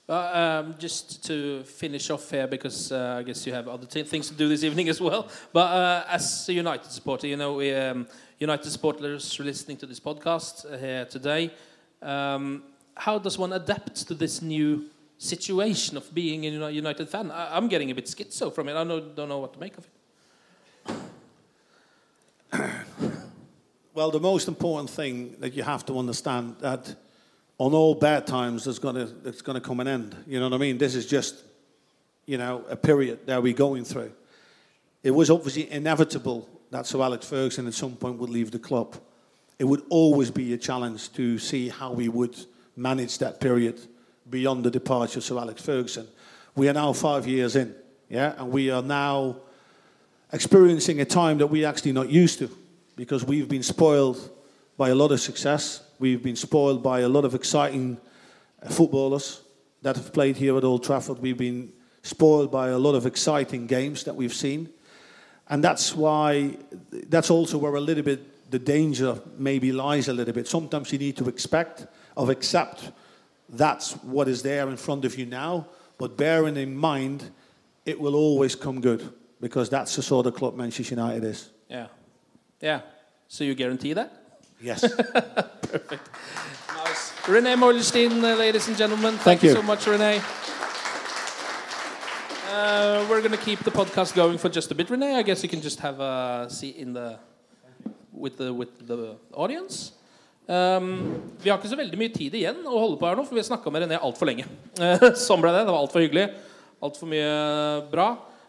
Well, um, just to finish off here, because uh, I guess you have other things to do this evening as well. But uh, as a United supporter, you know, we, um, United supporters listening to this podcast uh, here today, um, how does one adapt to this new situation of being a United fan? I- I'm getting a bit schizo from it. I don't know what to make of it. Well, the most important thing that you have to understand that on all bad times there's gonna there's gonna come an end. You know what I mean? This is just, you know, a period that we're going through. It was obviously inevitable that Sir Alex Ferguson at some point would leave the club. It would always be a challenge to see how we would manage that period beyond the departure of Sir Alex Ferguson. We are now five years in, yeah, and we are now experiencing a time that we're actually not used to because we've been spoiled by a lot of success. We've been spoiled by a lot of exciting uh, footballers that have played here at Old Trafford. We've been spoiled by a lot of exciting games that we've seen. And that's why, that's also where a little bit the danger maybe lies a little bit. Sometimes you need to expect, or accept that's what is there in front of you now, but bearing in mind it will always come good because that's the sort of club Manchester United is. Yeah. Yeah. So you guarantee that? Yes. Perfect. Nice. Renee Moilstein, uh, ladies and gentlemen. Thank, Thank you. you. so much, Renee. Uh, we're going to keep the podcast going for just a bit, Renee. I guess you can just have a seat in the with the, with the audience. Um, vi har ikke så veldig mye tid igjen å holde på her nå, for vi har snakka med René altfor lenge. Eh, sånn ble det. Det var altfor hyggelig. Altfor mye bra.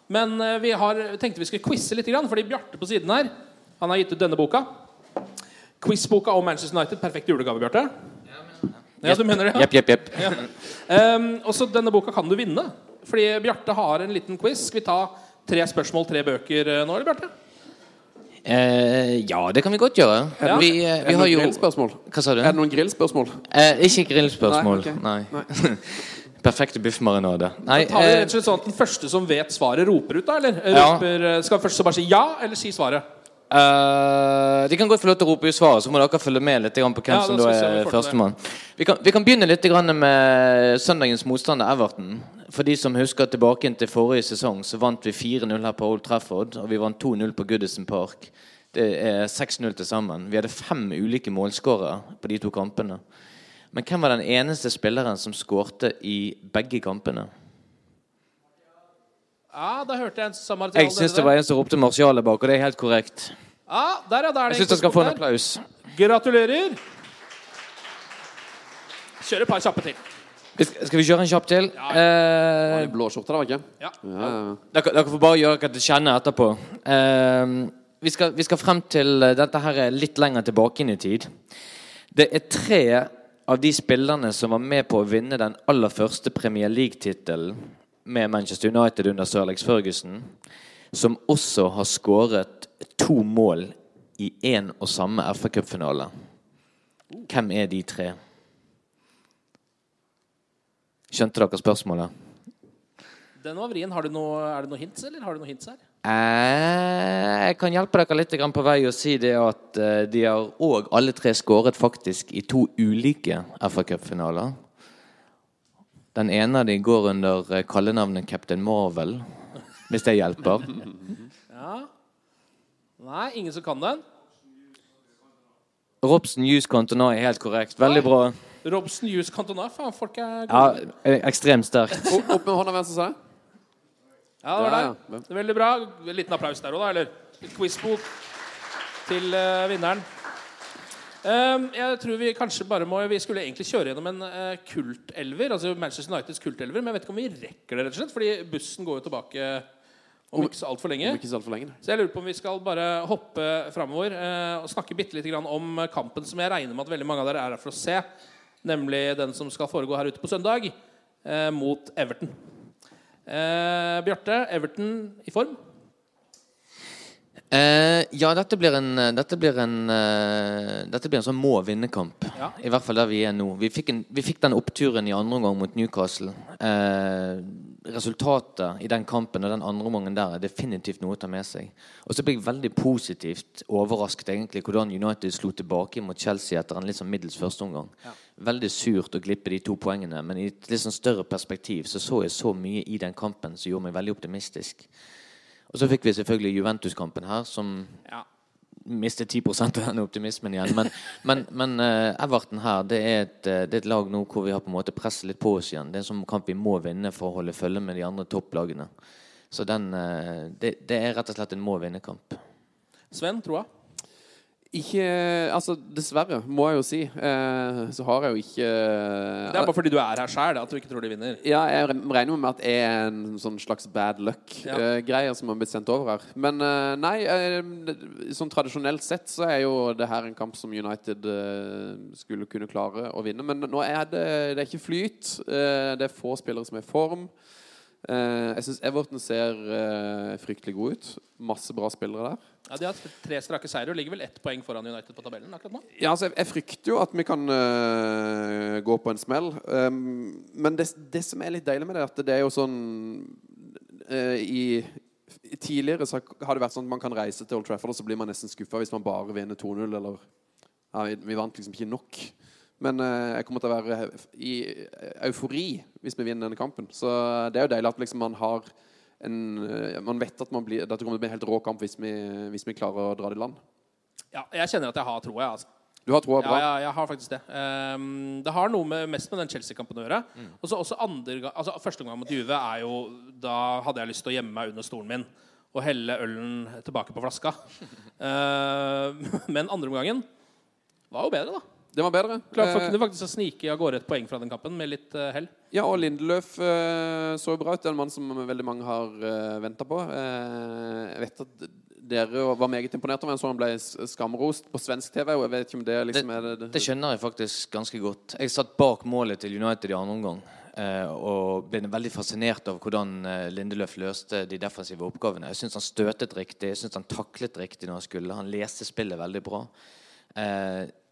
Men uh, vi har, tenkte vi skulle quize litt, fordi Bjarte på siden her Han har gitt ut denne boka. Quizboka om Manchester United. Perfekt julegave, Bjarte. Ja, du mener det? Jepp, jepp, jepp. Ja. Um, og så denne boka kan du vinne. Fordi Bjarte har en liten quiz. Skal vi ta tre spørsmål, tre bøker eh, nå, eller, Bjarte? Eh, ja, det kan vi godt gjøre. Ja. Vi, eh, Er det vi har noen jo grillspørsmål? Hva sa du? Er det noen grillspørsmål? Eh, ikke grillspørsmål. Nei, Nei. Perfekte biffmarinade. Nei, Tar vi eh, rett og slett sånn at Den første som vet svaret, roper ut, da? Eller Ja. roper, eh, skal først så bare si ja, eller si svaret? Eh, de kan godt få lov til å rope ut svaret, så må dere følge med litt på hvem Ja, som da er førstemann. Vi, kan- vi kan begynne litt med søndagens motstander Everton. For de som husker tilbake til forrige sesong, så vant vi 4-0 her på Old Trafford, og vi vant 2-0 på Goodison Park. Det er 6-0 til sammen. Vi hadde fem ulike målskårere på de to kampene. Men hvem var den eneste spilleren som skårte i begge kampene? Ja, da hørte jeg en som sa Martial. Jeg syns det var en som ropte Martiale bak, og det er helt korrekt. Ja, der, ja. Der er det Jeg syns han skal få en der. applaus. Gratulerer. Kjør et par kjappe til. Skal vi kjøre en kjapp til? Eh, Blå skjorte, da, var ikke? Ja. Ja. dere, dere får bare gjøre hva dere kjenner etterpå. Eh, vi, skal, vi skal frem til eh, Dette her er litt lenger tilbake inn i tid. Det er tre av de spillerne som var med på å vinne den aller første Premier League-tittelen med Manchester United under Sir Alex Ferguson, som også har skåret to mål i én og samme FA-cupfinale. Hvem er de tre? Skjønte dere spørsmålet? Den var vrien. Har du noe, er det noe hints, eller har du noe hints her? Eh, Jeg kan hjelpe dere litt på vei og si det at eh, de har òg alle tre skåret faktisk i to ulike FA-cupfinaler. Den ene av de går under eh, kallenavnet Captain Marvel, hvis det hjelper. Ja. Nei, ingen som kan den? Robson Hughes Cantona er helt korrekt. Veldig bra. Robson Hughes Cantona. Faen, folk er Ja, gode. Ja, Ekstremt sterkt. Opp med hånda, venstre side. Ja, det var Ja, det. Veldig bra. En liten applaus der òg, da. Eller quizbok til eh, vinneren. Ehm, jeg tror vi kanskje bare må Vi skulle egentlig kjøre gjennom en uh, kultelver. Altså Manchester Uniteds kultelver, men jeg vet ikke om vi rekker det, rett og slett. Fordi bussen går jo tilbake om ikke så altfor lenge. Om ikke så altfor lenge. Så jeg lurer på om vi skal bare hoppe framover eh, og snakke bitte grann om kampen som jeg regner med at veldig mange av dere er her for å se. Nemlig den som skal foregå her ute på søndag, eh, mot Everton. Eh, Bjarte, Everton i form? Eh, Eh, ja, dette blir en, dette blir en, uh, dette blir en sånn må-vinne-kamp. Ja. I hvert fall der vi er nå. Vi fikk, en, vi fikk den oppturen i andre omgang mot Newcastle. Eh, resultatet i den kampen og den andre omgangen der er definitivt noe å ta med seg. Og så ble jeg veldig positivt overrasket egentlig hvordan United slo tilbake mot Chelsea etter en litt sånn middels førsteomgang. Ja. Veldig surt å glippe de to poengene, men i et litt sånn større perspektiv så så jeg så mye i den kampen som gjorde meg veldig optimistisk. Og så fikk vi selvfølgelig Juventus-kampen her, som Ja. mistet 10% av den optimismen igjen. Men, men, men uh, Everton her, det er, et, eh, det er et lag nå hvor vi har på en måte presset litt på oss igjen. Det er en sånn kamp vi må vinne for å holde følge med de andre topplagene. Så den, uh, det, det er rett og slett en må-vinne-kamp. Sven, troa? Ikke Altså, dessverre, må jeg jo si. Eh, så har jeg jo ikke Det er bare fordi du er her sjæl at du ikke tror de vinner. Ja, jeg regner med at det er en sånn slags bad luck-greier Ja. som har blitt sendt over her. Men eh, nei, eh, sånn tradisjonelt sett så er jo det her en kamp som United eh, skulle kunne klare å vinne. Men nå er det, det er ikke flyt. Eh, det er få spillere som er i form. Eh, jeg syns Everton ser uh, fryktelig god ut. Masse bra spillere der. Ja, De har tre strake seire og ligger vel ett poeng foran United på tabellen akkurat nå. Ja, altså, jeg, jeg frykter jo at vi kan uh, gå på en smell. Um, men det, det som er litt deilig med det, at det er jo sånn i, i Tidligere så har det vært sånn at man kan reise til Old Trafford, og så blir man nesten skuffa hvis man bare vinner 2-0, eller ja, vi, vi vant liksom ikke nok. Men øh, jeg kommer til å være i eufori hvis vi vinner denne kampen. Så det er jo deilig at liksom man har en, Man vet at man blir, dette kommer til å bli en helt rå kamp hvis vi, hvis vi klarer å dra det i land. Ja, jeg kjenner at jeg har troa. Altså. Du har troa Ja, bra? ja, jeg har faktisk det. Um, det har noe med, mest med den Chelsea-kampen å gjøre. Mm. Og så også andre altså Første gang mot Juve er jo Da hadde jeg lyst til å gjemme meg under stolen min og helle ølen tilbake på flaska. uh, men andre omgangen var jo bedre, da. Det var bedre. Klart for Eh, kunne faktisk snike av gårde et poeng fra den kampen med litt eh, hell. Ja, og Lindeløf eh, så jo bra ut. Det er en mann som veldig mange har uh, venta på. Eh, jeg vet at dere var meget imponert over en sånn han ble skamrost på svensk TV. Og jeg vet ikke om det liksom er det, Det skjønner jeg faktisk ganske godt. Jeg satt bak målet til United i andre omgang. eh, Og ble veldig fascinert av hvordan Lindeløf løste de defensive oppgavene. Jeg syns han støtet riktig, jeg synes han taklet riktig når han skulle. Han leste spillet veldig bra.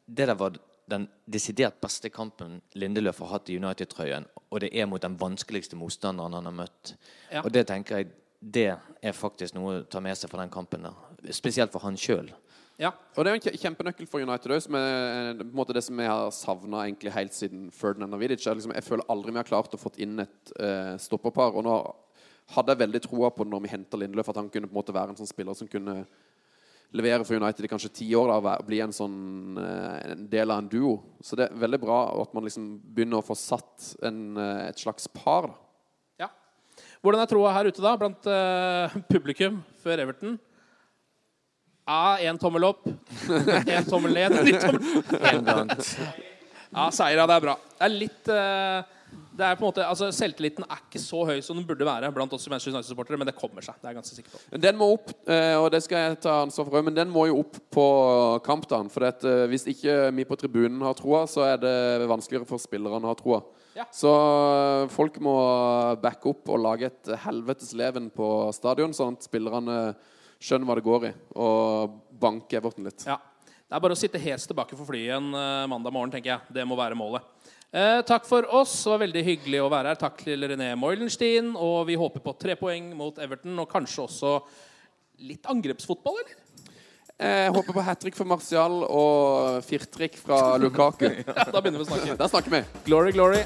Det der var den desidert beste kampen Lindeløf har hatt i United-trøyen. Og det er mot den vanskeligste motstanderen han har møtt. Ja. Og det tenker jeg det er faktisk noe å ta med seg fra den kampen. der. Spesielt for han sjøl. Ja. Og det er jo en kjempenøkkel for United òg, som er eh, på en måte det som jeg har savna helt siden Ferdinand og Vidic. er Liksom, jeg føler aldri vi har klart å fått inn et uh, stopperpar. Og nå hadde jeg veldig troa på når vi henta Lindeløf, at han kunne på en måte være en sånn spiller som kunne levere for United i kanskje ti år. da, og Bli en sånn eh, en del av en duo. Så det er veldig bra at man liksom begynner å få satt en, eh, et slags par. da. ja. Hvordan er troa her ute, da, blant uh, publikum før Everton? Ja, én tommel opp. Én tommel ned. én tommel Ja, seier, ja, det er bra. Det er litt eh, det er på en måte, altså Selvtilliten er ikke så høy som den burde være blant oss Manchester United-supportere, men det kommer seg. Det er jeg ganske sikker på. Den må opp, eh, og det skal jeg ta ansvar for men den må jo opp på kampdagen. For at, eh, hvis ikke vi på tribunen har troa, så er det vanskeligere for spillerne å ha troa. Ja. Så eh, folk må backe opp og lage et helvetes leven på stadion, sånn at spillerne skjønner hva det går i, og banke Everton litt. Ja. Det er bare å sitte hes tilbake for flyet eh, mandag morgen, tenker jeg. Det må være målet. Eh, takk for oss. Det var veldig hyggelig å være her. Takk til René Moilenstein. Og vi håper på tre poeng mot Everton, og kanskje også litt angrepsfotball, eller? Jeg håper på hat trick for Martial og firtrekk fra Lukaku. Ja, da begynner vi å snakke. Der snakker vi. Glory, glory.